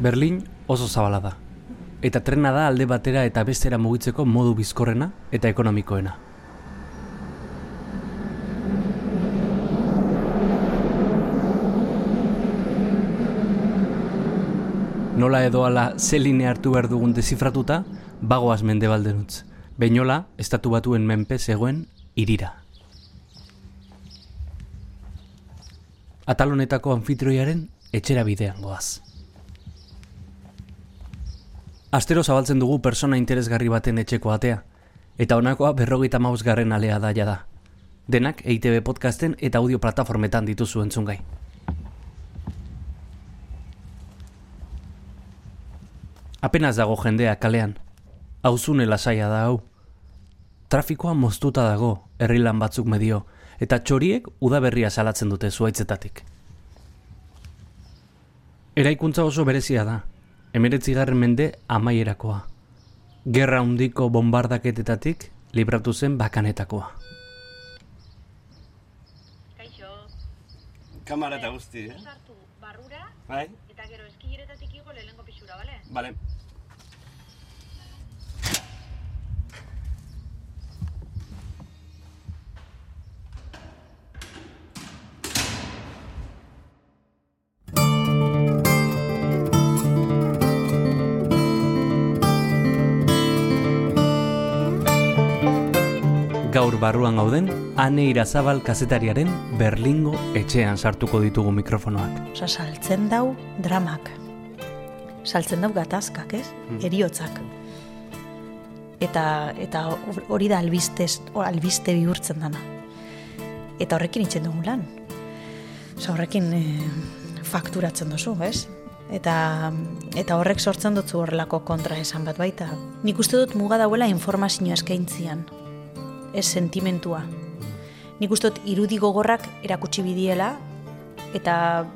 Berlin oso zabala da. Eta trena da alde batera eta bestera mugitzeko modu bizkorrena eta ekonomikoena. Nola edo ala zeline hartu behar dugun dezifratuta, bagoaz mendebalden utz. Beinola, estatu batuen menpe zegoen irira. Atalonetako anfitrioiaren etxera bidean goaz. Astero zabaltzen dugu persona interesgarri baten etxeko atea, eta honakoa berrogeita mausgarren alea da jada. Denak EITB podcasten eta audio plataformetan dituzu entzungai. Apenas dago jendea kalean, hauzune lasaia da hau. Trafikoa moztuta dago, herrilan batzuk medio, eta txoriek udaberria salatzen dute zuaitzetatik. Eraikuntza oso berezia da, emeretzigarren mende amaierakoa. Gerra hundiko bombardaketetatik libratu zen bakanetakoa. Kaixo, Kamara eta guzti, eh? sartu barrura Bai? eta gero eskilleretatik igo lehenengo pisura, bale? Bale. Barruan gauden, Ane Irazabal kazetariaren Berlingo etxean sartuko ditugu mikrofonoak. Osa, saltzen dau dramak. Saltzen dau gatazkak, ez? Eriotzak. Eta, eta hor- hori da albiste, albiste bihurtzen dana. Eta horrekin itxen dugu lan. Osa, horrekin eh, fakturatzen duzu, ez? Eta, eta horrek sortzen dutzu horrelako kontra esan bat baita. Nik uste dut muga dauela informazioa eskaintzian, ez sentimentua. Nik uste dut irudi gogorrak erakutsi bidiela eta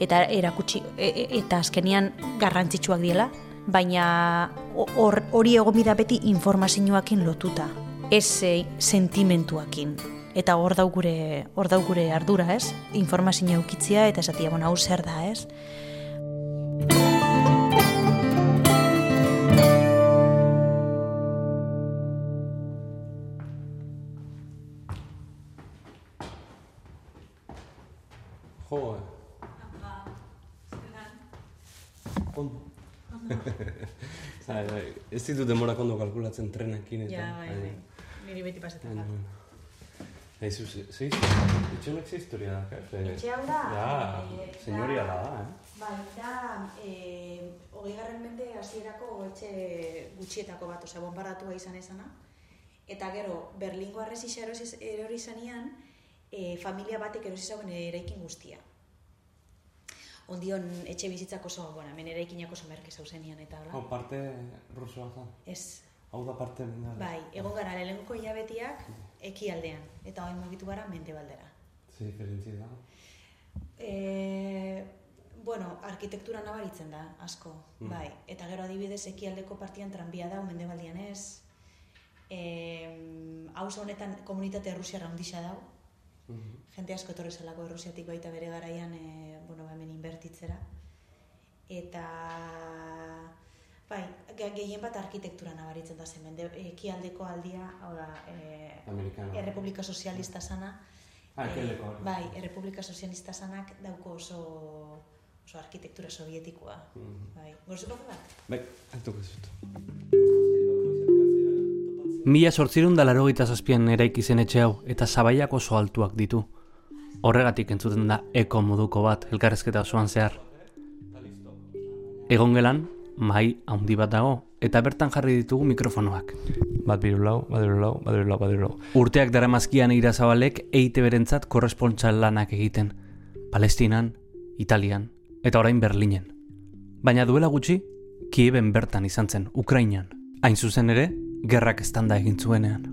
eta erakutsi e, e, eta azkenian garrantzitsuak diela, baina ho- hor hori egon bida beti informazioakin lotuta, ez e, sentimentuakin. Eta hor dau gure hor dau gure ardura, ez? Informazioa ukitzia eta esatia, bueno, hau zer da, ez? Ez ditut demorak ondo kalkulatzen trenekin eta... baina- Niri beti pasetan. Eizu, ze, ze, etxe honek ze historia da, kafe? Etxe hau da, Ja, eh, senyoria da- da, eh? Bai, da, e, hogei garren mende hasierako etxe gutxietako bat, osea, bombardatua izan ezana. Eta gero, Berlingo arrezisa erosi- erori zanean, e, familia batek erosi zauen eraikin guztia. Ondion etxe bizitzak oso, bueno, hemen eraikinak oso merke zauzenian eta Hau, hola. parte rusoa da. Ez, Hau da parte bengala. bai, egon gara lehenko hilabetiak ekialdean, eta hori mugitu gara mendebaldera. Ze diferentzia da. E, bueno, arkitektura nabaritzen da, asko, bai. Eta gero adibidez ekialdeko partian tranbia da, mendebaldian ez. E, hauzo honetan komunitate errusiarra handixa dau. Jente asko etorri zelako errusiatik baita bere garaian, e, bueno, hemen inbertitzera. Eta, bai, ge- gehien bat arkitektura nabaritzen da zen, mende, ekialdeko aldia, hau da, e, Amerikano. Errepublika Sozialista sana, Ah, hori. Bai, Errepublika Sozialista sanak dauko oso oso arkitektura sovietikoa. Mhm. Bai. Gorzu kafe bat? Bai, hartuko zut. Mila sortzirun da larogeita zazpian eraiki zen etxe hau, eta zabaiak oso altuak ditu. Horregatik entzuten da eko moduko bat elkarrezketa osoan zehar. Egon gelan, mai handi bat dago, eta bertan jarri ditugu mikrofonoak. Bat biru lau, bat biru lau, bat biru lau, bat biru lau. Urteak daramazkian irazabalek eite berentzat korrespontxal lanak egiten. Palestinan, Italian, eta orain Berlinen. Baina duela gutxi, Kieben bertan izan zen, Ukrainan. Hain zuzen ere, gerrak estanda egin zuenean.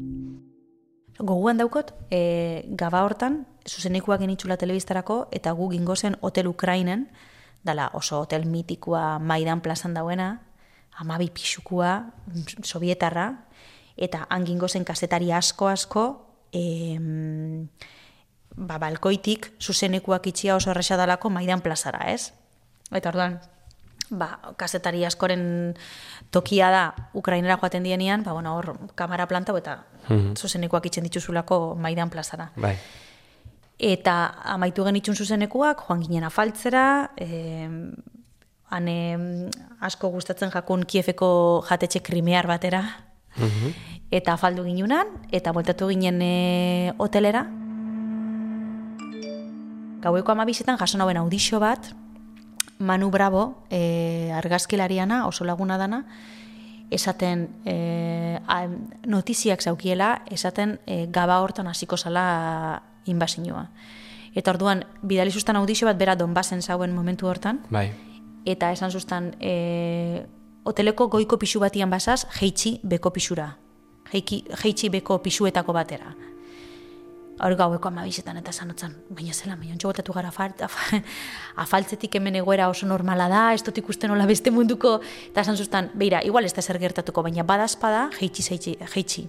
Goguan daukot, e, gaba hortan, zuzenikuak genitxula telebistarako, eta gu gingo zen Hotel Ukrainen, dala oso hotel mitikoa Maidan plazan dauena, amabi pixukua, sovietarra, eta han gingo zen kasetari asko asko, em, ba, balkoitik zuzenekuak itxia oso erresa dalako Maidan plazara, ez? Eta orduan, ba, kazetari askoren tokia da Ukrainera joaten dienean, ba, bueno, hor kamera planta eta Mhm. zuzenekoak itzen dituzulako Maidan plazara. Bai. Eta amaitu genitxun zuzenekuak, joan ginen afaltzera, e, han em, asko gustatzen jakun Kiefeko jatetxe krimear batera, eta afaldu ginunan, eta bueltatu ginen e, hotelera. Gaueko amabizetan jaso nauen audixo bat, Manu Bravo, e, argazkilariana, oso laguna dana, esaten e, a, notiziak zaukiela, esaten e, gaba hortan hasiko zala inbasinua. Eta orduan, bidali zuztan audixo bat bera Donbasen zauen momentu hortan, Bai. eta esan zuztan, e, hoteleko goiko pixu batian basaz, jeitsi beko pixura. Jeiki, jeitsi beko pixuetako batera. Hor gaueko amabizetan eta sanotzen, baina zela, baina ontsa botatu gara afal, afal, afaltzetik hemen egoera oso normala da, ez dut ikusten nola beste munduko, eta esan zuztan, beira, igual ez da zer gertatuko, baina badazpada, jeitsi, jeitsi, jeitsi.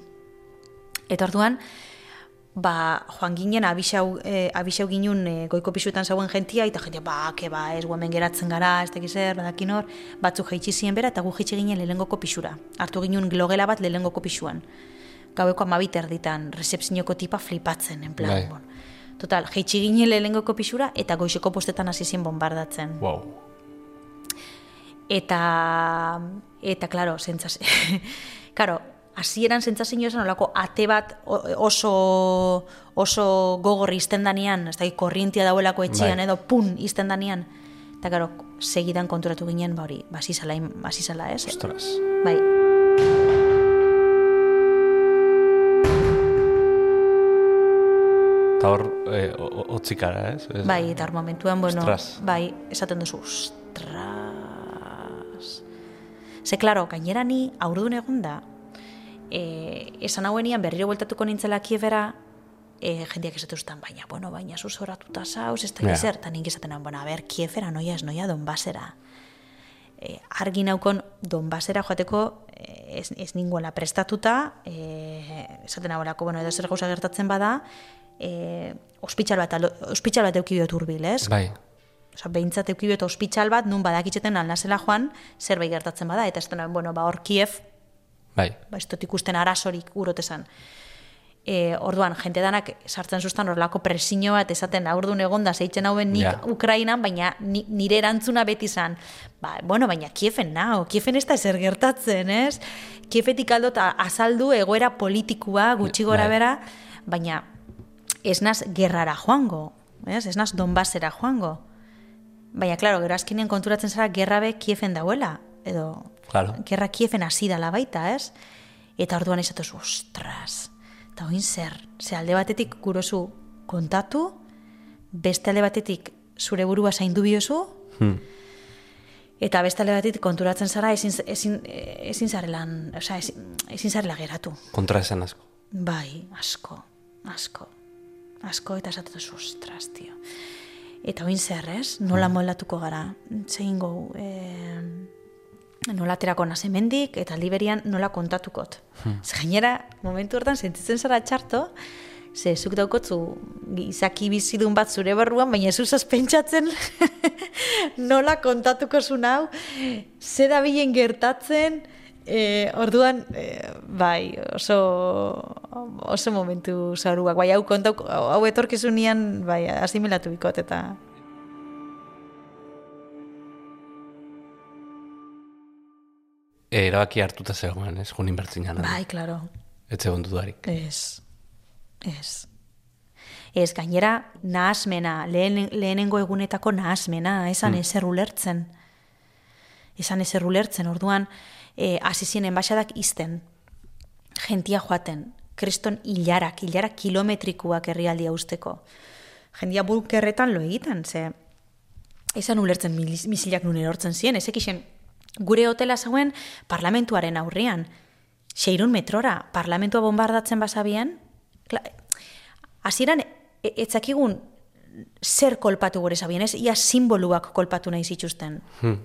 Eta orduan, ba, joan ginen, abisau, eh, abisau ginen eh, goiko pisuetan zauen jentia, eta jentia, ba, ke ba, ez guamen geratzen gara, ez tekiz zer, badakin hor, batzuk jeitsi ziren bera, eta gu jeitsi ginen lehengoko pisura. Hartu ginen glogela bat lehengoko pisuan. Gaueko amabit erditan, recepzioko tipa flipatzen, en plan, Bai. bon. Total, jeitsi ginen lehengoko pisura, eta goizeko postetan hasi zien bombardatzen. Wow. Eta, eta, klaro, zentzaz... Karo, hasieran sentsazio esan olako ate bat oso, oso gogorri izten danean, ez da, korrientia dauelako etxean Bai. edo pun izten danean. Eta, karo, segidan konturatu ginen, ba hori, basizala, basizala, ez? Ostras. Bai, Eta hor, eh, otzikara, ez? Ez- bai, eta hor momentuan, bueno, Ostras. bai, esaten duzu, ostras. Ze, klaro, gainera ni aurdun egon da, e, esan hauenian berriro bueltatuko nintzela kiebera, e, jendeak esatu zuten, baina, bueno, baina zuzoratuta zauz, ez da Ja. zer, eta nik esaten bueno, a ber, kiefera noia ez noia donbasera. E, argi naukon donbasera joateko e, ez, ez ninguela prestatuta, e, esaten nagoelako, bueno, edo zer gauza gertatzen bada, e, ospitxal bat, ospitxal bat eukibiot urbil, ez? Bai. Osa, behintzat eukibiot ospitxal bat, nun badakitxeten alnazela joan, zerbait gertatzen bada, eta ez dena, bueno, ba, hor Kiev, Bai. ba, ez dut ikusten arazorik urotezan. E, orduan, jente danak sartzen zuztan horlako presio bat esaten aurdun egon da zeitzen hauen nik Ja. Ukrainan, baina ni, nire erantzuna beti zan, ba, bueno, baina Kiefen nao, Kiefen ez da ezer gertatzen, ez? Kiefetik aldot azaldu egoera politikua gutxi gora Bai. bera, baina ez naz gerrara joango, ez? Ez naz Donbasera joango. Baina, klaro, gero azkenean konturatzen zara gerra be Kiefen dauela, edo Claro. gerra Kiefen hasi dala baita, ez? Eta orduan esatuz, ostras, eta oin zer, ze alde batetik gurozu kontatu, beste alde batetik zure burua zaindu biozu, Hmm. eta beste alde batetik konturatzen zara ezin, ezin, ezin zarelan, osea, ezin, ezin zarela geratu. Kontra esan asko. Bai, asko, asko, asko, eta esatuz, ostras, tio. Eta oin zer, ez? Nola moldatuko gara, zein gau, e, nola aterako naz hemendik, eta liberian nola kontatukot. Hmm. gainera, momentu hortan sentitzen zara txarto, ze zuk daukotzu izaki bizidun bat zure barruan, baina ez usaz pentsatzen nola kontatuko zuen hau, ze da bilen gertatzen, E, orduan, e, bai, oso, oso momentu zauruak. Bai, hau kontau, hau etorkizunean, bai, asimilatu bikot, eta E, erabaki hartuta zegoen, ez? Junin bertzinan. bai, klaro, Ez zegoen dudarik. ez, ez. Ez, gainera, nahasmena, lehen, lehenengo egunetako nahasmena, esan ezer ulertzen. Esan ezer ulertzen, orduan, e, hasi ziren enbaixadak izten, jentia joaten, kriston hilarak, hilarak kilometrikuak herrialdia usteko. Jendia bulkerretan lo egiten, ze esan ulertzen misilak nun erortzen ziren, ezek isen, gure hotela zauen parlamentuaren aurrean, seirun metrora, parlamentua bombardatzen bazabien, hasieran etzakigun zer kolpatu gure zabien, ez? Ia simboluak kolpatu nahi zituzten. Hmm.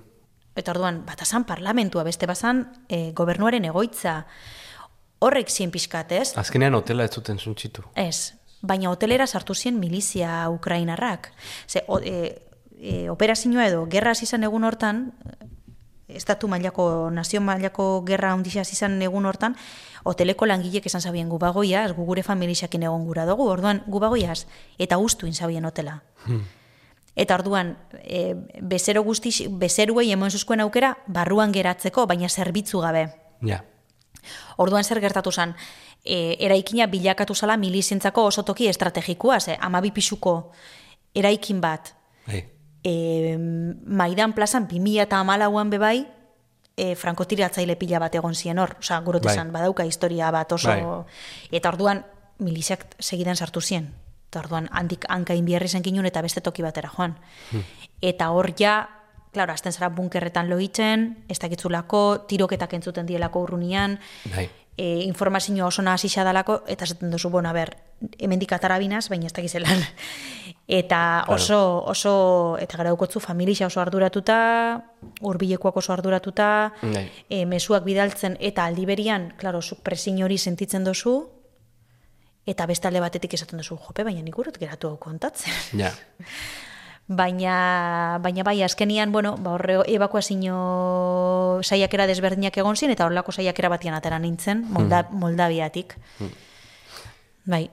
Eta orduan, batazan parlamentua, beste bazan e, gobernuaren egoitza, horrek zien pixkat, ez? Azkenean hotela ez zuten zuntxitu. Ez, baina hotelera sartu zien milizia ukrainarrak. Ze, o, e, e, operazioa edo gerra zen egun hortan, estatu mailako, nazio mailako gerra ondixaz izan egun hortan, hoteleko langilek esan zabien gubagoiaz, gu gure familixakin egon gura dugu, orduan gubagoiaz, eta ustuin zabien hotela. Eta orduan, e, bezero guzti, bezeruei emon zuzkoen aukera, barruan geratzeko, baina zerbitzu gabe. Ja. Orduan zer gertatu zen, e, eraikina bilakatu zala milizientzako oso toki estrategikoa, ze, amabi pixuko eraikin bat, Bai. e, Maidan plazan 2000 eta amalauan bebai, e, frankotiratzaile pila bat egon zien hor, oza, gurot Bai. badauka historia bat oso, Bai. eta orduan miliziak segidan sartu zien, eta orduan handik hankain biherri zen kinun eta beste toki batera joan. Eta hor ja, klaro, azten zara bunkerretan loitzen, ez dakitzulako, tiroketak entzuten dielako urrunian, Bai. e, informazio oso nahasi dalako eta esaten duzu, bueno, a ber, hemendik atarabinaz, baina ez dakizelan. Eta oso, oso, eta gara dukotzu, familia oso arduratuta, hurbilekoak oso arduratuta, Bai. e, mezuak bidaltzen, eta aldiberian, klaro, zuk presin hori sentitzen duzu, eta beste alde batetik esaten duzu, jope, baina nik urut geratu hau kontatzen. Ja. Baina, baina bai, azkenian, bueno, ba, horre evakuazio saiakera desberdinak egon zin, eta horrelako saiakera batian atera nintzen, Molda, Moldaviatik. Bai,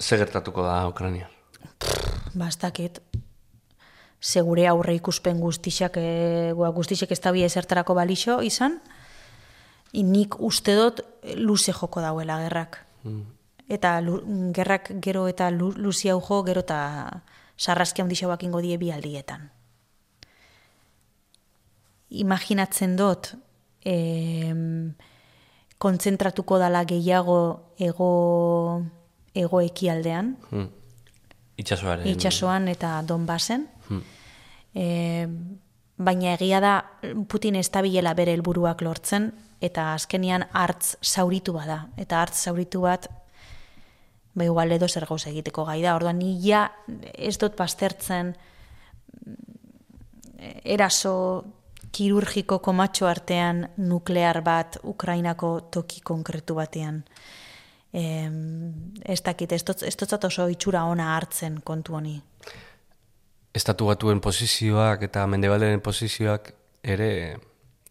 Ze gertatuko da Ukrania? ba, ez dakit. Segure aurre ikuspen guztixak, e, guztixek ez da ezertarako balixo izan, I nik uste dut luze joko dauela gerrak. Eta lu, gerrak gero eta lu, luzia jo, gero eta sarraski handixauak ingo die bi aldietan. Imaginatzen dut, em, kontzentratuko dala gehiago ego, ego ekialdean, Hmm. Itxasoaren. itsasoan eta Donbasen. E, baina egia da Putin ez bere helburuak lortzen eta azkenian hartz zauritu bada. Eta hartz zauritu bat ba igual edo zer gauza egiteko gai da. Orduan ni ja ez dut pastertzen mm, eraso kirurgiko komatxo artean nuklear bat Ukrainako toki konkretu batean. Em, ez dakit, ez dut, ez dut oso itxura ona hartzen kontu honi. Estatu batuen posizioak eta mendebalderen posizioak ere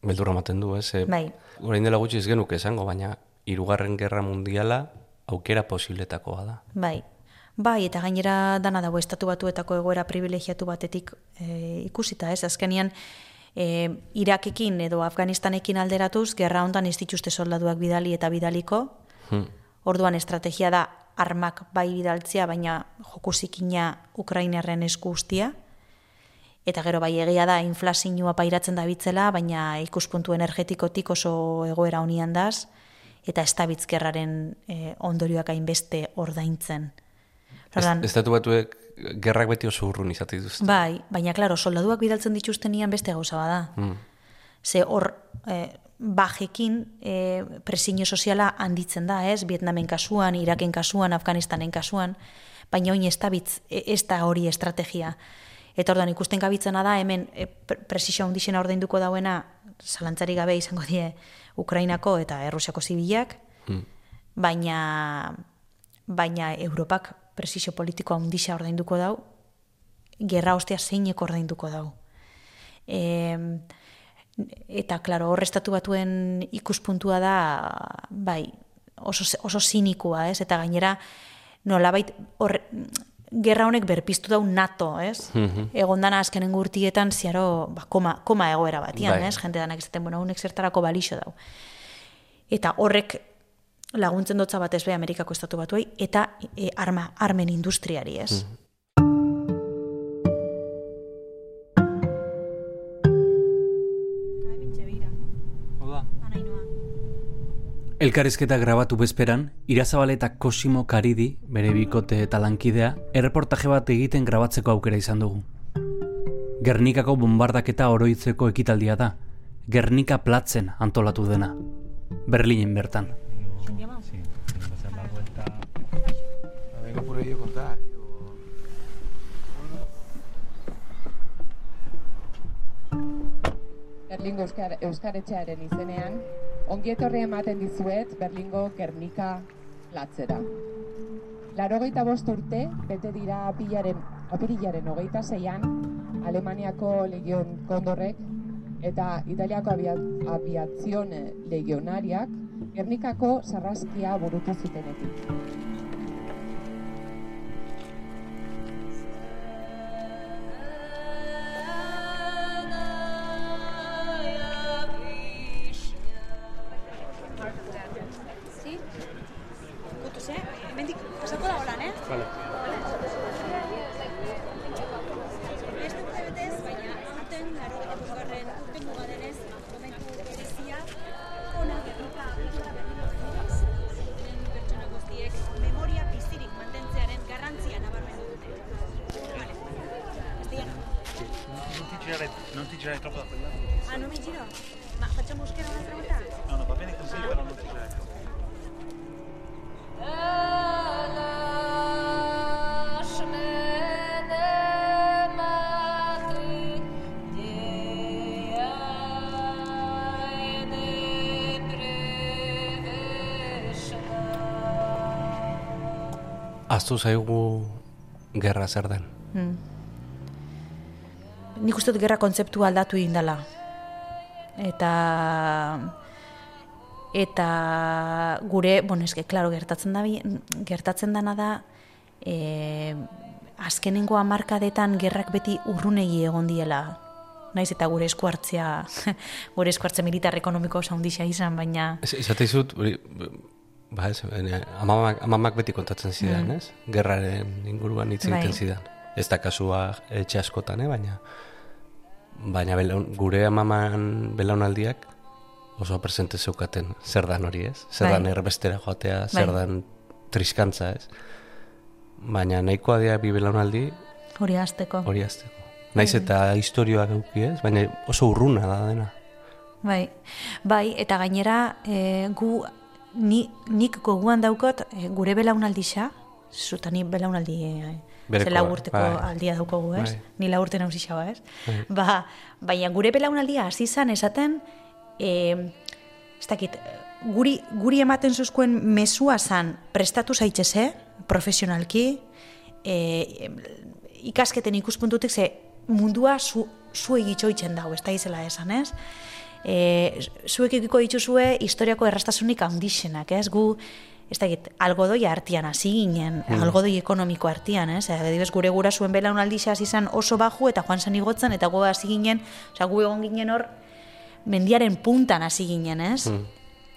beldurra ematen du, ez? E, Bai. Orain dela gutxi ez genuke esango, baina hirugarren gerra mundiala aukera posibletakoa da. Bai. Bai, eta gainera dana dago estatu batuetako egoera privilegiatu batetik e, ikusita, ez? Azkenian, e, Irakekin edo Afganistanekin alderatuz, gerra hontan ez dituzte soldaduak bidali eta bidaliko, Hmm. Orduan estrategia da armak bai bidaltzea, baina jokusikina Ukrainerren esku ustia. Eta gero bai egia da inflazioa pairatzen da bitzela, baina ikuspuntu energetikotik oso egoera honian daz, eta ez da bitzkerraren e, ondorioak hainbeste ordaintzen. Ez, Orduan, estatu batuek gerrak beti oso urrun izate dituzte. Bai, baina klaro, soldaduak bidaltzen dituztenian beste gauza bada. Mm. Ze hor e, bajekin e, presiño soziala handitzen da, ez? Vietnamen kasuan, Iraken kasuan, Afganistanen kasuan, baina oin ez da, bitz, e, ez da hori estrategia. Eta orduan ikusten gabitzena da, hemen e, pre- presio handixena ordainduko dauena, zalantzari gabe izango die Ukrainako eta Errusiako zibilak, Mm. baina, baina Europak presio politiko handixa ordainduko dau, gerra ostia zeinek ordainduko dau. E, eta, klaro, hor estatu batuen ikuspuntua da, bai, oso, oso sinikua, ez? Eta gainera, nolabait, hor, gerra honek berpiztu dau NATO, ez? Mhm. Egon dana azkenen gurtietan, ziaro, ba, koma, koma egoera batian, Bai. ez? Jente danak izaten, bueno, honek zertarako balixo dau. Eta horrek laguntzen dotza batez be Amerikako estatu batuei, eta e, arma, armen industriari, ez? Elkarrizketa grabatu bezperan, Irazabal eta Cosimo Karidi, bere bikote eta lankidea, erreportaje bat egiten grabatzeko aukera izan dugu. Gernikako bombardaketa oroitzeko ekitaldia da, Gernika platzen antolatu dena. Berlinen bertan. Berlingo Euskar, Euskaretxearen izenean, ongietorri ematen dizuet Berlingo Gernika latzera. Larogeita bost urte, bete dira apilaren, apirilaren hogeita zeian, Alemaniako Legion Kondorrek eta Italiako abia, aviazione legionariak Gernikako sarraskia burutu zutenetik. Non ti girare, troppo da quel lato. Ah, non mi giro? Ma facciamo scheda un'altra volta? No, no, va bene così, però non ti girare troppo. Aztu zaigu gerra zer den. Mm. Nik uste dut gerra kontzeptua aldatu egin dela. Eta eta gure, bueno, eske, klaro, gertatzen da gertatzen dana da e, azkenengo hamarkadetan gerrak beti urrunegi egon diela. Naiz eta gure esku hartzea, gure esku hartze militar ekonomiko handia izan, baina Ez, izate izut, ba ez, ene, amamak, amamak beti kontatzen zidan, ez? Gerraren inguruan hitz egiten Bai. zidan. Ez da kasua etxe askotan, eh? baina baina belaun, gure amaman belaunaldiak oso presente zeukaten zer dan hori, ez? Zer Bai. dan erbestera joatea, zer Bai. dan triskantza, ez? Baina nahikoa dira bi belaunaldi hori hasteko. hori azteko. Naiz eta historioak euki, ez? Baina oso urruna da dena. Bai, bai, eta gainera e, gu ni, nik goguan daukot e, gure belaunaldixa, zuta ni belaunaldi e, Berekoa, zela urteko bai. aldia daukogu, ez? Bai. Ni la urte nausixagoa, ez? Bai. Ba, baina gure belaunaldia hasi zan esaten, e, ez dakit, guri, guri ematen zuzkoen mesua zan prestatu zaitxeze, profesionalki, e, ikasketen ikuspuntutik ze mundua zu, zu egitxoitzen dago, ez da izela esan, ez? E, zuek ikiko dituzue historiako errastasunik handixenak, ez? Gu, ez da algodoi artian hasi ginen, algodoi ekonomiko artian, ez? E, adibidez, gure gura zuen belaunaldixa hasi zan oso baju eta joan zan igotzen, eta gu hasi ginen, osea, gu egon ginen hor, mendiaren puntan hasi ginen, ez?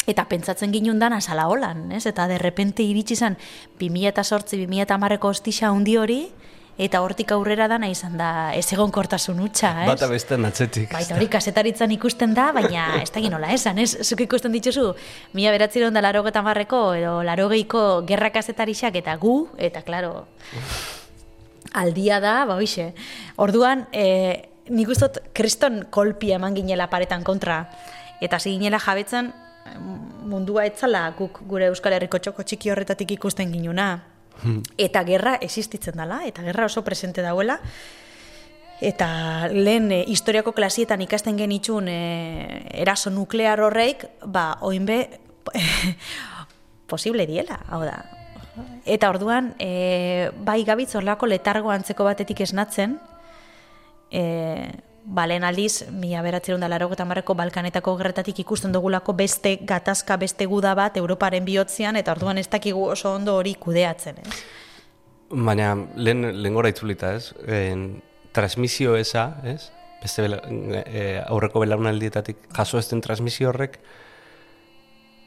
Eta pentsatzen ginen dana sala holan, ez? Eta derrepente iritsi zen 2008-2010eko ostixa handi hori, eta hortik aurrera dana izan da ez egon kortasun utxa, ez? Bata beste atzetik. Baita hori kasetaritzan ikusten da, baina ez da nola esan, ez? Zuk ikusten dituzu, mila beratziron da laro marreko, edo laro geiko gerra kasetarixak eta gu, eta klaro, aldia da, ba hoxe. Orduan, e, nik ustot kriston kolpia eman ginela paretan kontra, eta ginela jabetzen mundua etzala guk gure Euskal Herriko txoko txiki horretatik ikusten ginuna. Eta gerra existitzen dela, eta gerra oso presente dauela. Eta lehen e, historiako klasietan ikasten genitxun e, eraso nuklear horreik, ba, oinbe posible diela, hau da. Eta orduan, e, bai gabitz horlako letargo antzeko batetik esnatzen, e, ba, lehen aldiz, mila beratzerun da laro marreko Balkanetako gerretatik ikusten dugulako beste gatazka, beste guda bat Europaren bihotzean, eta orduan ez dakigu oso ondo hori kudeatzen, ez? Baina lehen, lehen gora itzulita, ez? En, transmisio eza, ez? Beste bela, e, aurreko belaunaldietatik jaso ez den transmisio horrek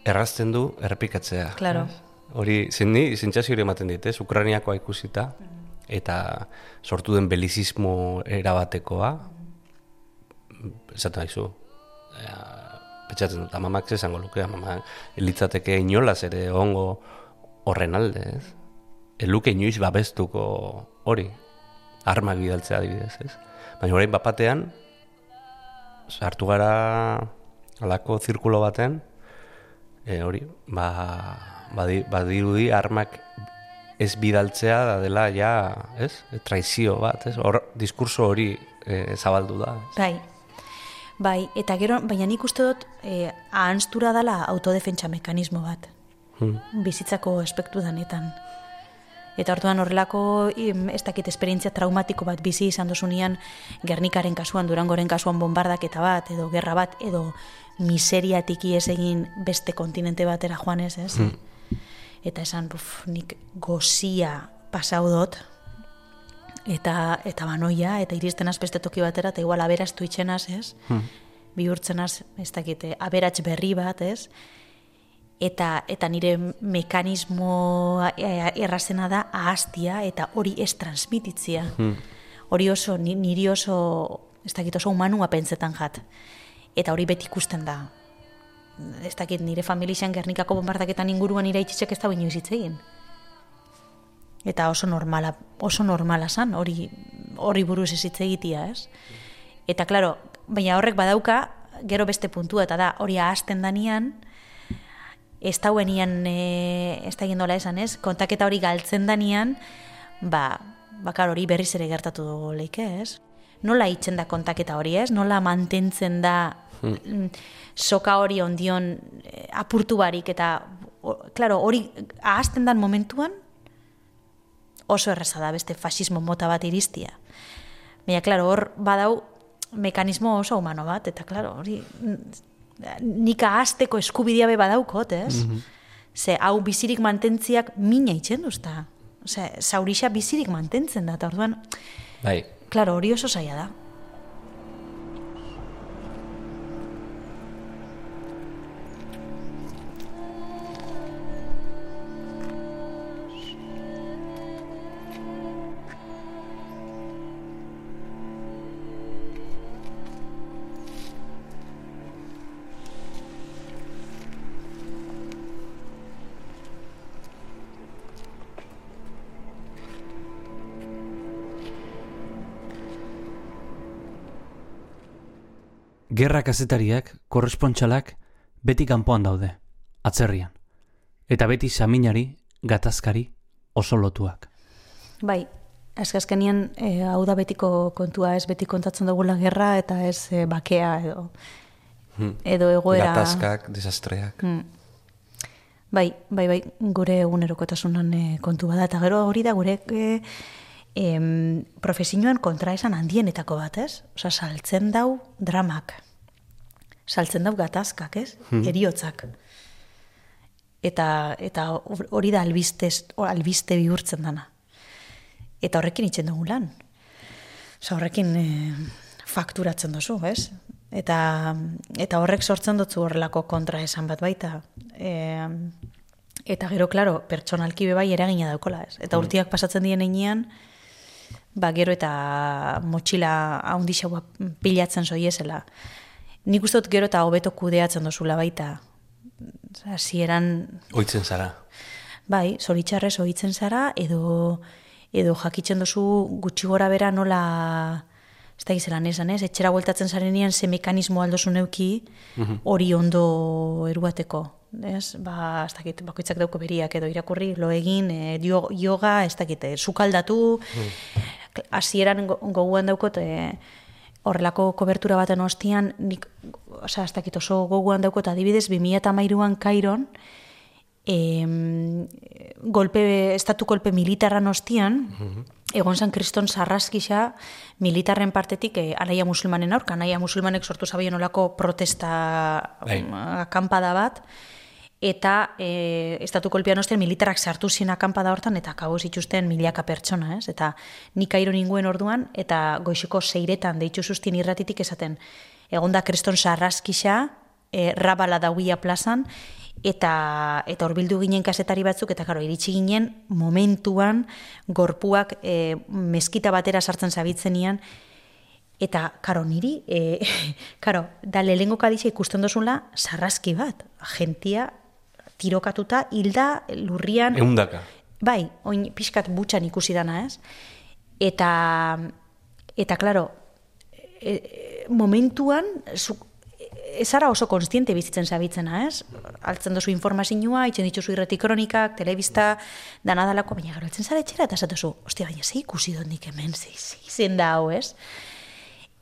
errazten du errepikatzea. Claro. ez? Hori, zen ni, zentzazio hori ematen dit, ez? Ukrainiakoa ikusita, eta sortu den belizismo erabatekoa, esaten haizu, petxatzen dut, amamak esango luke, amamak elitzateke inolaz ere ongo horren alde, ez? Eluke inoiz babestuko hori, armak bidaltzea adibidez, ez? Baina orain bapatean, sartu gara alako zirkulo baten, e, hori, ba, badi, badirudi armak ez bidaltzea da dela ja, ez? Traizio bat, ez? Hor, diskurso hori e, zabaldu da. Ez? Bai. Bai, eta gero, baina nik uste dut, eh, ahanstura dala autodefentsa mekanismo bat. Hmm. bizitzako aspektu danetan. Eta orduan horrelako, im, ez dakit, esperientzia traumatiko bat bizi izan dozunean, Gernikaren kasuan, Durangoren kasuan bombardaketa bat, edo gerra bat, edo miseriatik ies egin beste kontinente batera joanez, ez? Eta esan, buf, nik gozia pasau dot, eta, eta banoia, eta iristen az beste toki batera, eta igual aberaztu itxenaz, ez? Bihurtzen az, ez dakit, eh, aberats berri bat, ez? Eta, eta nire mekanismo eh, errazena da ahaztia eta hori ez transmititzia. Hori oso, ni- niri oso, ez dakit oso humanua pentsetan jat. Eta hori beti ikusten da. Ez dakit nire familixan Gernikako bombardaketan inguruan nire itxitxek ez da inoiz hitz egin. Eta oso normala, oso normala zan, hori, hori buruz ez hitz egitia, ez? Eta, klaro, baina horrek badauka, gero beste puntua, eta da, hori ahazten danian, ez dauenian, e, ez da nola esan, ez? Kontaketa hori galtzen danian, ba, bakar hori berriz ere gertatu leike, ez? Nola itzen da kontaketa hori, ez? Nola mantentzen da mm, soka hori ondion eh, apurtu barik, eta, o, klaro, hori ahazten dan momentuan, oso erraza da beste fasismo mota bat iristia. Baina, klaro, hor badau mekanismo oso humano bat, eta, klaro, hori mm, nik ahazteko eskubidea be badaukot, ez? Ze, hau bizirik mantentziak mina itxen duzta. Ose, zaurixa bizirik mantentzen da, eta orduan, Bai, klaro, hori oso zaila da. Gerra kazetariak, korrespontxalak, beti kanpoan daude, atzerrian. Eta beti saminari, gatazkari, oso lotuak. Bai, azkazkenian e, hau da betiko kontua, ez beti kontatzen dugula gerra eta ez e, bakea edo, edo egoera... gatazkak, desastreak. Mm. Bai, bai, bai, gure egunerokotasunan e, kontu bada, eta gero hori da gure e, em, profesioan kontraesan handienetako bat, ez? Osa, saltzen dau dramak. Saltzen dau gatazkak, ez? Eriotzak. Eta, eta hori da albistez, albiste bihurtzen dana. Eta horrekin itzen dugu lan. Osa, horrekin e, fakturatzen duzu, ez? Eta, eta horrek sortzen dutzu horrelako kontra esan bat baita. E, eta gero, klaro, pertsonalki be bai eragina daukola, ez? Eta urtiak pasatzen dien einean, ba, gero eta motxila haundixaua pilatzen zoiezela. Nik uste dut gero eta hobeto kudeatzen dozula baita. Hasieran Oitzen zara. Bai, zoritxarrez ohitzen zara, edo, edo jakitzen duzu gutxi gora bera nola, ez da gizelan esan ez, etxera bueltatzen zarenean ze mekanismo aldozu neuki hori ondo eruateko. Ez, ba, ez dakit, bakoitzak dauko beriak edo irakurri, lo egin, e, yoga, ez dakit, e, sukaldatu, hasieran go- gogoan daukot, e, horrelako kobertura baten ostian, nik, osea, ez dakit oso gogoan daukot, adibidez, 2008an Kairon, em, golpe, estatu kolpe militarran ostian, egon zan kriston sarraskisa militarren partetik eh, anaia musulmanen aurka, anaia musulmanek sortu zabien olako protesta Bai. mm, akampada bat, eta e, estatu kolpean ostean militarrak sartu zien akampada hortan, eta kabo zituzten milaka pertsona, ez? Eta nik airo ninguen orduan, eta goixuko seiretan deitzu zuztien irratitik esaten, egonda kriston sarraskisa, e, rabala dauia plazan, eta eta horbildu ginen kasetari batzuk eta karo iritsi ginen momentuan gorpuak e, meskita batera sartzen zabitzenian eta karo niri e, karo da lehengo kadixa ikusten dozula sarraski bat gentia tirokatuta hilda lurrian Eundaka. Bai, oin pixkat butxan ikusi dana, ez? Eta, eta claro, e, e, momentuan, zu, ez zara oso konstiente bizitzen zabitzena, ez? Altzen dozu informazioa, itxen dituzu irreti kronikak, telebista, dana dalako, baina gero, altzen zara etxera, eta esatuzu, ostia, baina ze ikusi dut nik hemen, ze, izen da hau, ez?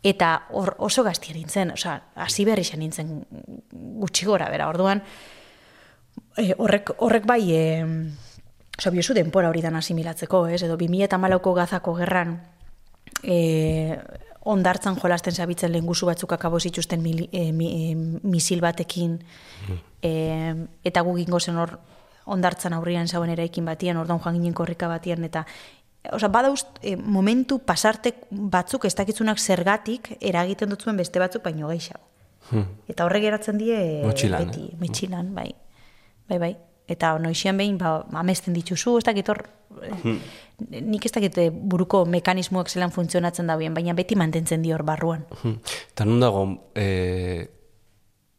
Eta hor oso gaztia nintzen, osea, hasi berri zen nintzen gutxi gora, bera, orduan, e, horrek, horrek bai, e, Osa, biozu denpora hori dan asimilatzeko, ez? Edo 2008ko gazako gerran e, ondartzan jolasten zabitzen lehenguzu batzuk akabo zituzten mili, e, mi, e, misil batekin e, eta gu gingo zen hor ondartzan aurrian zauen eraikin batian, ordan joan ginen korrika batian, eta Osa, badauz, e, momentu pasarte batzuk ez dakitzunak zergatik eragiten dutzuen beste batzuk baino gehiago. Hmm. Eta horrek geratzen die Motxilan, beti, eh? mitxilan, bai. Bai, bai. Eta noixian behin, ba, amesten dituzu, ez dakit hor, Hmm. nik ez dakit eh, buruko mekanismoak zelan funtzionatzen da baina beti mantentzen di hor barruan. Hmm. Eta nun dago, eh,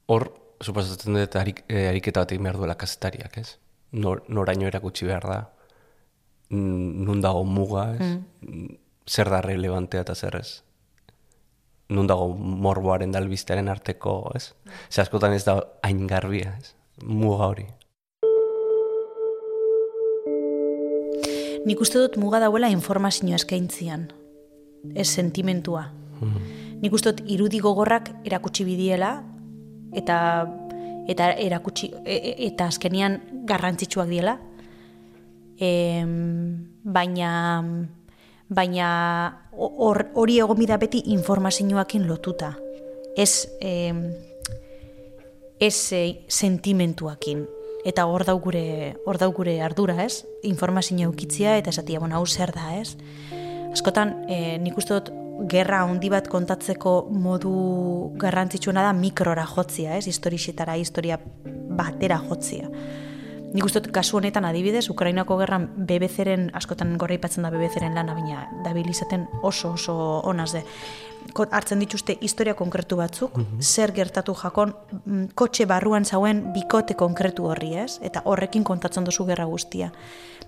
hor, suposatzen dut harik, eh, ariketa bat egin behar duela kazetariak, ez? Nor, noraino erakutsi behar da, nun dago muga, ez? Mm. Zer da relevantea eta zer ez? Nun dago morboaren da albistearen arteko, ez? Ze askotan ez da hain garbia, ez? Muga hori. Nik uste dut muga dauela informazio eskaintzian, ez sentimentua. Nik uste dut irudi gogorrak erakutsi bidiela, eta eta erakutsi e, e, eta azkenian garrantzitsuak diela. Em, baina baina hor hori egon bida beti informazioakin lotuta. Ez em, ez e, sentimentuakin. Eta hor dau gure, hor dau gure ardura, ez? Informazio eukitzia eta esatia, bueno, hau zer da, ez? Askotan, e, nik uste dut, gerra handi bat kontatzeko modu garrantzitsuena da mikrora jotzia, ez? Historixetara, historia batera jotzia. Nik uste dut, kasu honetan adibidez, Ukrainako gerran BBC-ren, askotan gorra ipatzen da BBC-ren lana, baina dabil izaten oso oso onaz. Hartzen dituzte historia konkretu batzuk, zer gertatu jakon, mm, kotxe barruan zauen bikote konkretu horri, ez? Eta horrekin kontatzen duzu gerra guztia.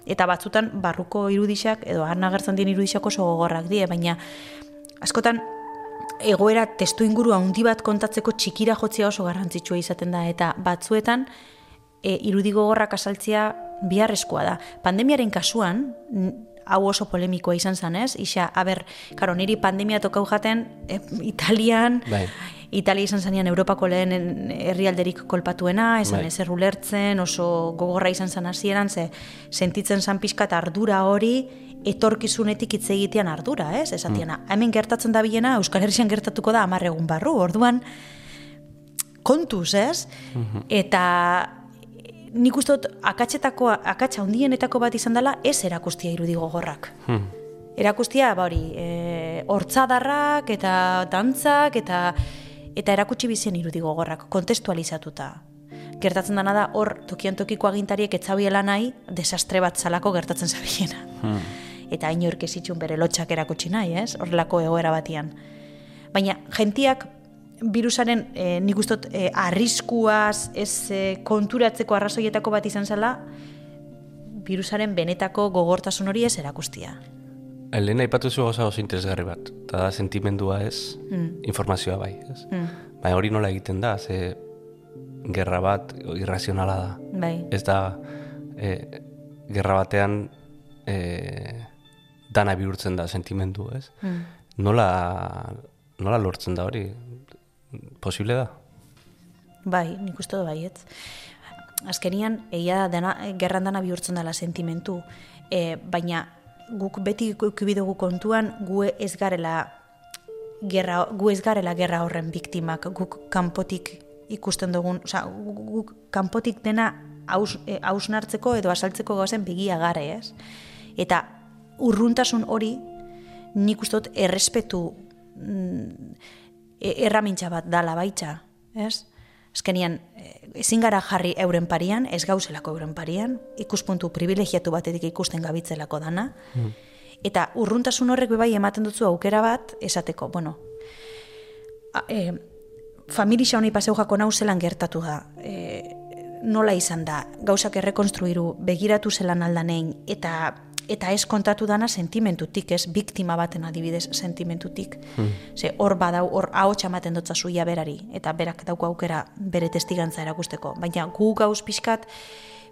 Eta batzutan barruko irudixak, edo han agertzen dien irudixak oso gogorrak die, baina askotan egoera testu inguru handi bat kontatzeko txikira jotzea oso garrantzitsua izaten da, eta batzuetan e, irudi gogorrak asaltzea biharrezkoa da. Pandemiaren kasuan, hau oso polemikoa izan zen, ez? Isa, aber, karo, niri pandemia tokau jaten e, Italian, Bai. Italia izan zanean Europako lehen herrialderik kolpatuena, esan Bai. ezer ulertzen, oso gogorra izan zen hasieran, ze sentitzen zan pixkat ardura hori, etorkizunetik hitz egitean ardura, ez? Esatiana, hemen gertatzen da bilena, Euskal Herrian gertatuko da hamar egun barru, orduan, kontuz, ez? Eta nik uste dut akatsetako, akatsa hundienetako bat izan dela ez erakustia irudi gogorrak. Hmm. Erakustia, ba hori, e, hortzadarrak eta dantzak eta eta erakutsi bizien irudi gogorrak, kontestualizatuta. Gertatzen dana da hor tokian tokiko agintariek etzabiela nahi desastre bat zalako gertatzen zabiena. Hmm. Eta inork ez bere lotxak erakutsi nahi, ez? Horrelako egoera batian. Baina jentiak virusaren e, nik uste dut e, arriskuaz ez e, konturatzeko arrazoietako bat izan zela virusaren benetako gogortasun hori ez erakustia. Lehen aipatu zu gauza oso interesgarri bat, eta da sentimendua ez, Mm. informazioa bai, ez? Mm. Baina hori nola egiten da, ze gerra bat irrazionala da. Bai. Ez da, e, gerra batean e, dana bihurtzen da sentimendu, ez? Mm. Nola, nola lortzen da hori? Posible da? Bai, nik uste dut baietz. Azkenian, egia da dena, gerran dana bihurtzen dela sentimentu, e, baina guk beti ikubi dugu kontuan, gu ez garela gerra, gu ez garela gerra horren biktimak, guk kanpotik ikusten dugun, osea, guk, kanpotik dena haus, e, hausnartzeko edo asaltzeko gauzen begia gare, ez? Eta urruntasun hori, nik uste dut errespetu mm, e- erramintza bat dala baitza, ez? Azkenian, e, ezin gara jarri euren parian, ez gauzelako euren parian, ikuspuntu privilegiatu batetik ikusten gabitzelako dana, eta urruntasun horrek bai ematen dutzu aukera bat, esateko, bueno, a, e, familia honi paseu jako nau zelan gertatu da, e, nola izan da, gauzak errekonstruiru, begiratu zelan aldanein, eta eta ez kontatu dana sentimentutik, ez biktima baten adibidez sentimentutik. Ze hor badau, hor ahotsa ematen dutza zuia berari, eta berak dauko aukera bere testigantza erakusteko. Baina gu gauz pixkat,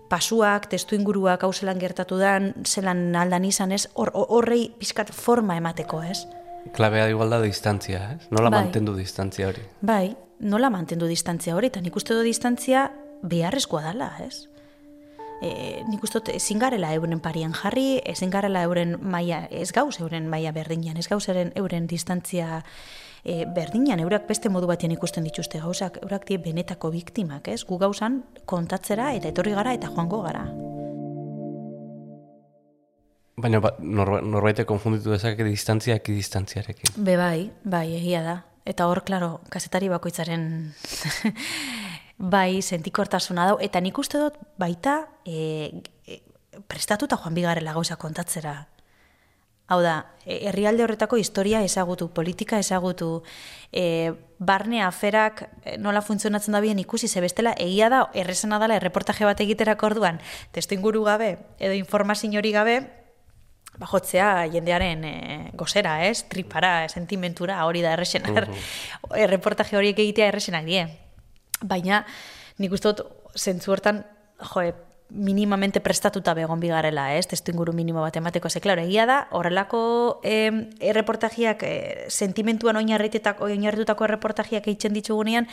pasuak, testu inguruak, hau zelan gertatu dan, zelan aldan izan ez, hor- horrei pixkat forma emateko, ez? Klabea igual da distantzia, ez? Nola Bai. mantendu distantzia hori? Bai, nola mantendu distantzia hori, eta nik uste du distantzia beharrezkoa dela, ez? E, nik uste dut ezin garela euren parian jarri, ezin garela euren maia, ez gauz euren maia berdinean, ez gauz euren, euren distantzia e, berdinean, eurak beste modu batean ikusten dituzte gauzak, eurak die benetako biktimak, ez? Gu gauzan kontatzera eta etorri gara eta joango gara. Baina ba, norba, norbaite konfunditu dezake distantzia ekidistantziarekin. Be bai, bai, egia da. Eta hor, klaro, kazetari bakoitzaren bai, sentikortasuna dau. Eta nik uste dut baita e, e, prestatuta joan bigarrela gauza kontatzera. Hau da, e, herrialde horretako historia ezagutu, politika ezagutu, e, barne aferak e, nola funtzionatzen da bien ikusi, ze bestela egia da, errezena dela, erreportaje bat egiterako orduan, testu inguru gabe, edo informazio hori gabe, bajotzea jendearen e, gozera, ez? Tripara, sentimentura, hori da errexena. Erreportaje horiek egitea errexenak die. Baina, nik uste dut, zentzu hortan, joe, minimamente prestatuta begon bigarela, ez? Testu inguru minimo bat emateko. Ze, klaro, egia da, horrelako eh, erreportajiak, eh, sentimentuan oinarritutako, oinarritutako erreportajiak eitzen ditugunean,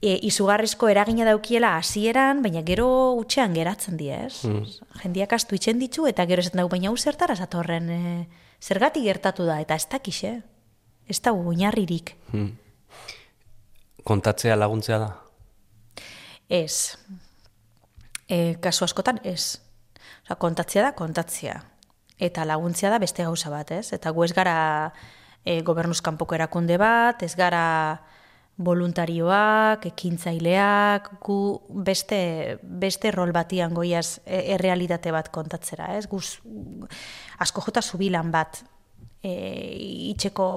e, izugarrizko eragina daukiela hasieran, baina gero utxean geratzen die, ez? Mm. Jendiak astu itzen ditu, eta gero esaten dugu, baina hau zertara zatorren, e, zergatik gertatu da, eta ez dakixe. Ez da oinarririk. Hmm. Kontatzea laguntzea da? Ez. E, kasu askotan, ez. Osa, kontatzea da, kontatzea. Eta laguntzea da beste gauza bat, ez? Eta gu ez gara e, gobernuz kanpoko erakunde bat, ez gara voluntarioak, ekintzaileak, gu beste, beste rol batian goiaz e, errealitate bat kontatzera, ez? Guz, asko jota zubilan bat e, itxeko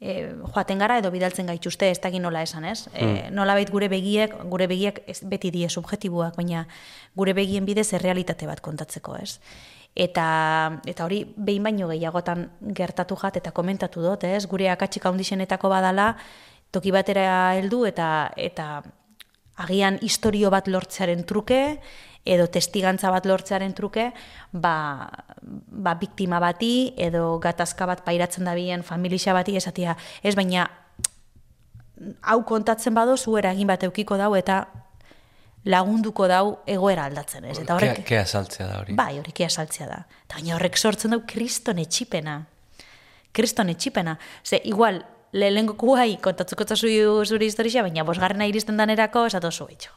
e, joaten gara edo bidaltzen gaituzte ez dakit nola esan, ez? E, nola gure begiek, gure begiek ez beti die subjetiboak, baina gure begien bidez errealitate bat kontatzeko, ez? Eta, eta hori behin baino gehiagotan gertatu jat eta komentatu dut, ez? Gure akatsik handizenetako badala, toki batera heldu eta eta agian historio bat lortzearen truke edo testigantza bat lortzearen truke, ba, ba biktima bati edo gatazka bat pairatzen dabien familia bati esatia, ez baina hau kontatzen bado zu eragin bat eukiko dau eta lagunduko dau egoera aldatzen, ez? Eta horrek Kea, kea saltzea da hori. Bai, hori kea saltzea da. Eta baina horrek sortzen dau kriston etxipena. Kriston etxipena. Ze, igual, lehenko kuai kontatzuko zazu zure historia, baina bosgarrena iristen danerako esatu zu etxo.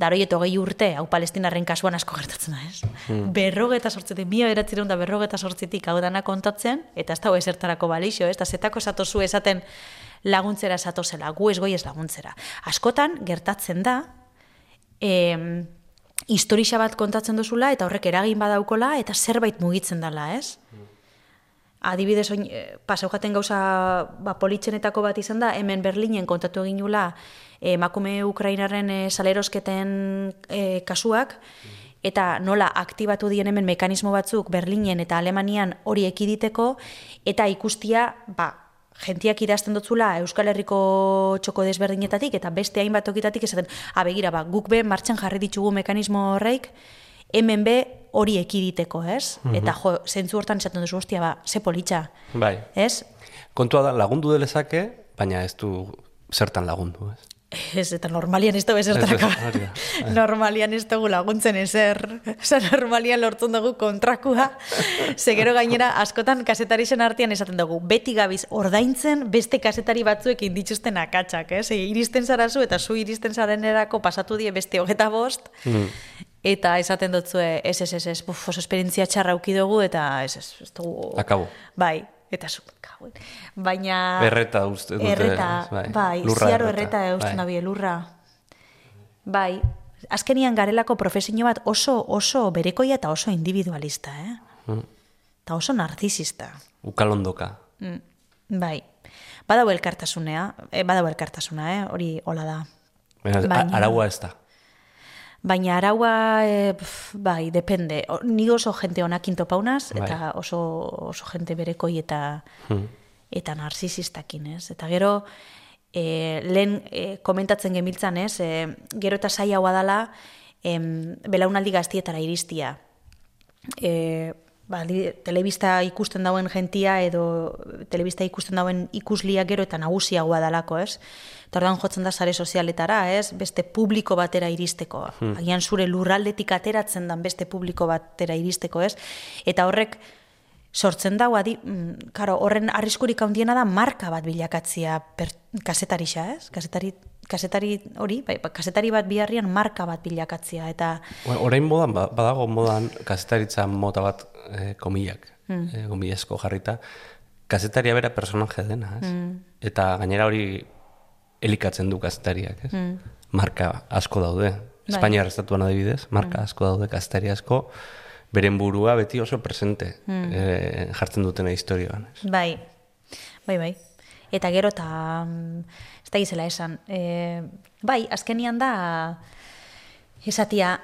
Daroieto gehi urte, hau palestinarren kasuan asko gertatzen da, ez? Hmm. Berrogeta sortzetik, mila beratzireun da berrogeta sortzetik hau dana kontatzen, eta ez dago esertarako balixo, ez? Eta zetako esatozu esaten laguntzera esatozela, gu ez goi ez laguntzera. Askotan, gertatzen da, em, historia bat kontatzen duzula, eta horrek eragin badaukola, eta zerbait mugitzen dela, ez? Adibidez oin, e, pasau jaten gauza ba, politxenetako bat izan da, hemen Berlinen kontatu egin nula emakume Ukrainaren e, salerosketen e, kasuak, eta nola aktibatu dien hemen mekanismo batzuk Berlinen eta Alemanian hori ekiditeko, eta ikustia, ba, jentiak idazten dutzula Euskal Herriko txoko desberdinetatik, eta beste hainbat okitatik esaten, abegira, ba, guk be martxan jarri ditugu mekanismo horreik, hemen be hori ekiditeko, ez? Eta jo, zentzu hortan esaten duzu, ostia, ba, ze politxa, Bai. ez? Kontua da lagundu delezake, baina ez du zertan lagundu, ez? Ez, eta normalian ez dugu. Bai. normalian ez dugu laguntzen ezer. Osa, normalian lortzen dugu kontrakua. Ze gero gainera, askotan kasetarisen artean esaten dugu, beti gabiz ordaintzen beste kasetari batzuekin dituzten akatsak, ez? E, iristen zarazu eta zu iristen zarenerako pasatu die beste hogeta bost, Mm. Eta esaten dutzue, ez, ez, ez, ez, buf, oso esperientzia txarra dugu, eta ez, ez, ez dugu... Akabo. Bai, eta zu, kauen. Baina... Erreta uste dute. Erreta, bai. bai, Lurra ziaro erreta eusten bai. dabie, lurra. Bai, azkenian garelako profesio bat oso oso berekoia eta oso individualista, eh? Mm. Eta oso narcisista. Ukalondoka. Mm, bai. Badau elkartasunea, eh, badau elkartasuna, eh? Hori hola da. Baina, Baina- araua ez da. Baina araua, e, pf, bai, depende. O, ni oso jente honakin topaunaz, Bai. eta oso, oso jente berekoi eta Hmm. eta narsisistakin, ez? Eta gero, e, lehen e, komentatzen gemiltzan, ez? E, gero eta saia hau dela, em, belaunaldi gaztietara iristia. E, ba, li- telebista ikusten dauen jentia edo telebista ikusten dauen ikuslia gero eta nagusiagoa dalako, ez? Eta orduan jotzen da sare sozialetara, ez? Beste publiko batera iristeko. Agian zure lurraldetik ateratzen dan beste publiko batera iristeko, ez? Eta horrek sortzen dau, adi, mm, karo, horren arriskurik handiena da marka bat bilakatzia per, kasetarixa, ez? Kasetari, kasetari hori, bai, ba, kasetari bat biharrian marka bat bilakatzia, eta Or- Orain modan, ba- badago modan kazetaritza mota bat eh, komillak, Hmm. eh, jarrita, kazetaria bera personaje dena, ez? Hmm. Eta gainera hori elikatzen du kazetariak, ez? Marka asko daude. Bai. Espainiar estatuan adibidez, marka asko daude kazetari asko, beren burua beti oso presente eh, jartzen dutena historioan. Ez? Bai, bai, bai. Eta gero eta, mm, ez da gizela esan, e, bai, azkenian da, esatia,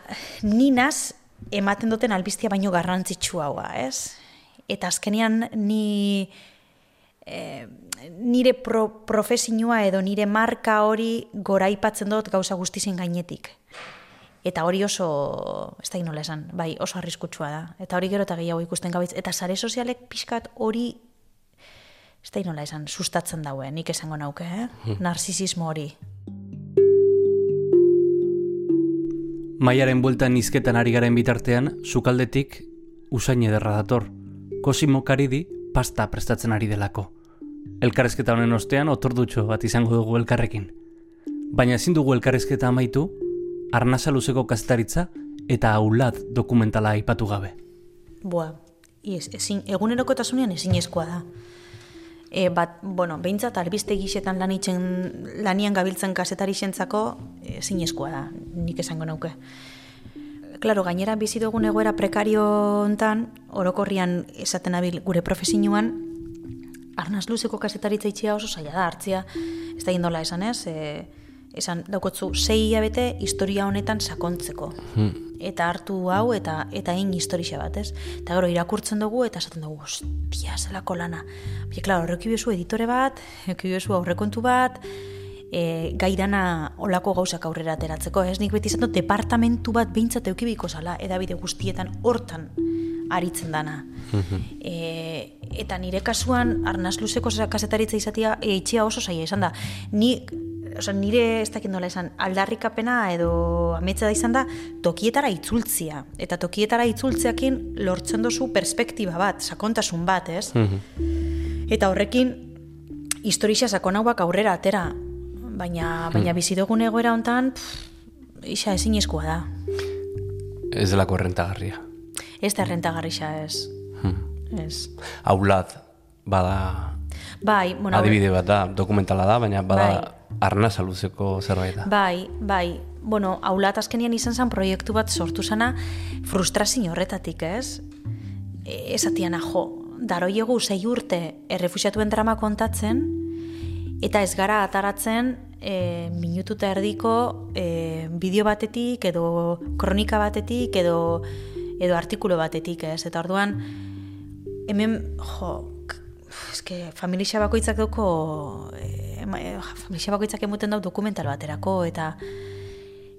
ninaz ematen duten albiztia baino garrantzitsu haua, ez? Eta azkenian ni e, nire pro, profesinua edo nire marka hori goraipatzen dut gauza guztizien gainetik. Eta hori oso, ez da nola esan, bai, oso arriskutsua da. Eta hori gero eta gehiago ikusten gabiz. Eta sare sozialek pixkat hori, ez da nola esan, sustatzen daue, nik esango nauke, eh? Narsisismo hori. Maiaren bueltan izketan ari garen bitartean, sukaldetik usain ederra dator. Kosimo Karidi pasta prestatzen ari delako. Elkarrezketa honen ostean otordutxo bat izango dugu elkarrekin. Baina ezin dugu elkarrezketa amaitu, arnasa luzeko kazetaritza eta aulat dokumentala aipatu gabe. Boa, ez, ezin, egunerokotasunean ezinezkoa da. E, bat, bueno, behintzat albiste gixetan lanitzen, lanian gabiltzen kasetari zentzako ezinezkoa da, nik esango nauke. Claro, gainera bizi dugun egoera prekario hontan, orokorrian esaten abil gure profesioan, arnaz luzeko kasetaritza itxia oso zaila da hartzia, ez da indola esan ez, e, esan daukotzu sei hilabete historia honetan sakontzeko. Eta hartu hau eta eta egin historia bat, ez? Eta gero irakurtzen dugu eta esaten dugu, ostia, zelako lana. Baina, klaro, horreki bezu editore bat, horreki bezu aurrekontu bat, e, gaidana olako gauzak aurrera ateratzeko, ez? Nik beti izan dut departamentu bat behintzat eukibiko zala, edabide guztietan hortan aritzen dana. e, eta nire kasuan, arnaz luzeko kasetaritza izatea, e, itxia oso zaila izan da. Ni, oza, nire ez dakit nola esan, aldarrikapena edo ametsa da izan da, tokietara itzultzia. Eta tokietara itzultzeakin lortzen dozu perspektiba bat, sakontasun bat, ez? Eta horrekin, historia sakonauak aurrera atera. Baina, baina bizi dugun egoera hontan, isa ezinezkoa da. Ez delako rentagarria. Ez da errentagarrixa ez. Ez. Aulat, bada Bai, bueno, adibide bat da, dokumentala da, baina bada arnasa luzeko zerbait da. Bai, bai. Bueno, aulat azkenian izan zen proiektu bat sortu zana frustrazio horretatik, ez? E, esatiana jo, daroiegu sei urte errefusiatuen drama kontatzen, eta ez gara ataratzen e, minututa erdiko e, bideo batetik, edo kronika batetik, edo, edo artikulu batetik, ez? Eta orduan, hemen, jo, eske familia bakoitzak eh, ema- eh, familia bakoitzak emuten dau dokumental baterako eta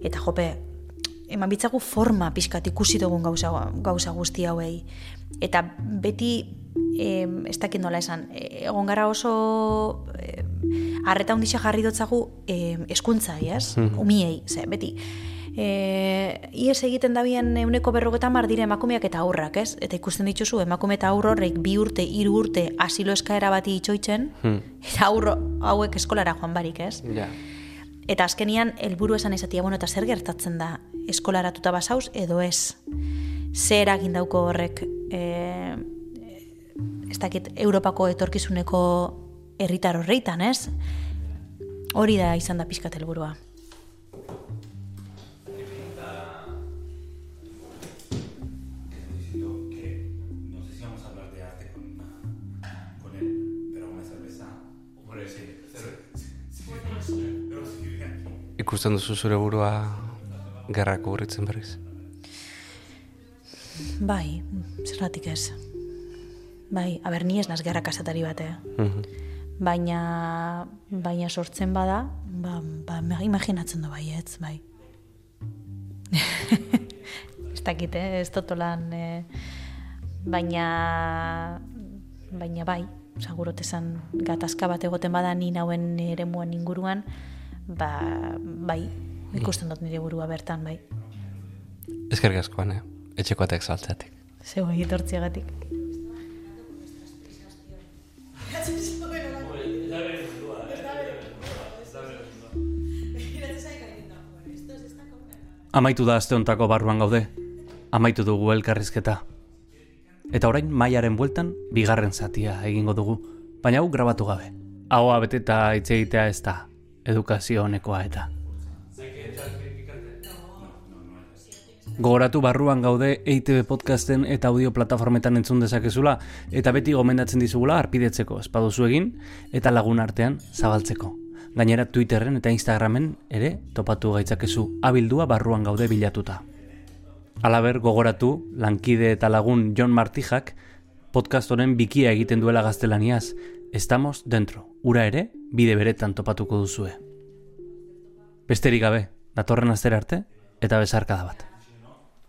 eta jope eman bitzagu forma pixkat ikusi dugun gauza, gauza guzti hauei eta beti em, ez dakit nola esan eh, egon gara oso eh, arreta hundixa jarri dotzagu eh, eskuntzai, ez? Umiei, ze, beti e, ies egiten dabien euneko berrogeta mar dire emakumeak eta aurrak, ez? Eta ikusten dituzu, emakume eta aurro horrek bi urte, hiru urte asilo eskaera bati itxoitzen, eta aurro hauek eskolara joan barik, ez? Ja. Eta azkenian, helburu esan esatia, bueno, eta zer gertatzen da, eskolaratuta basauz, edo ez? Zer egin dauko horrek, e, ez dakit, Europako etorkizuneko herritar horreitan, ez? Hori da izan da pixkat helburua. Ikusten duzu zure burua gerrak urritzen berriz. Bai, zerratik ez. Bai, aber ni ez naz gerra kasatari bat, eh? Mhm. Baina, baina sortzen bada, ba, ba imaginatzen du baietz, bai. ez dakit, eh? ez totolan, eh? baina baina bai, sagurot esan gatazka bat egoten bada ni nauen eremuan inguruan, ba, bai, ikusten dut nire burua bertan, bai. Eskerrik askoan, eh? Etxeko atek saltzeatik. Zeu egitortziagatik. Amaitu da aste hontako barruan gaude. Amaitu dugu elkarrizketa. Eta orain mailaren bueltan bigarren zatia egingo dugu, baina hau grabatu gabe. Ahoa beteta hitz egitea ez da, edukazio honekoa eta. Gogoratu barruan gaude EITB podcasten eta audio plataformetan entzun dezakezula eta beti gomendatzen dizugula arpidetzeko espaduzu egin eta lagun artean zabaltzeko. Gainera Twitterren eta Instagramen ere topatu gaitzakezu abildua barruan gaude bilatuta. Alaber gogoratu lankide eta lagun John Martijak podcast honen bikia egiten duela gaztelaniaz. Estamos dentro. Ura ere bide beretan topatuko duzue. Besterik gabe, datorren astera arte eta besarkada bat.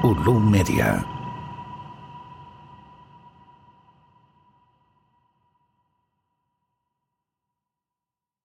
Ulu Media.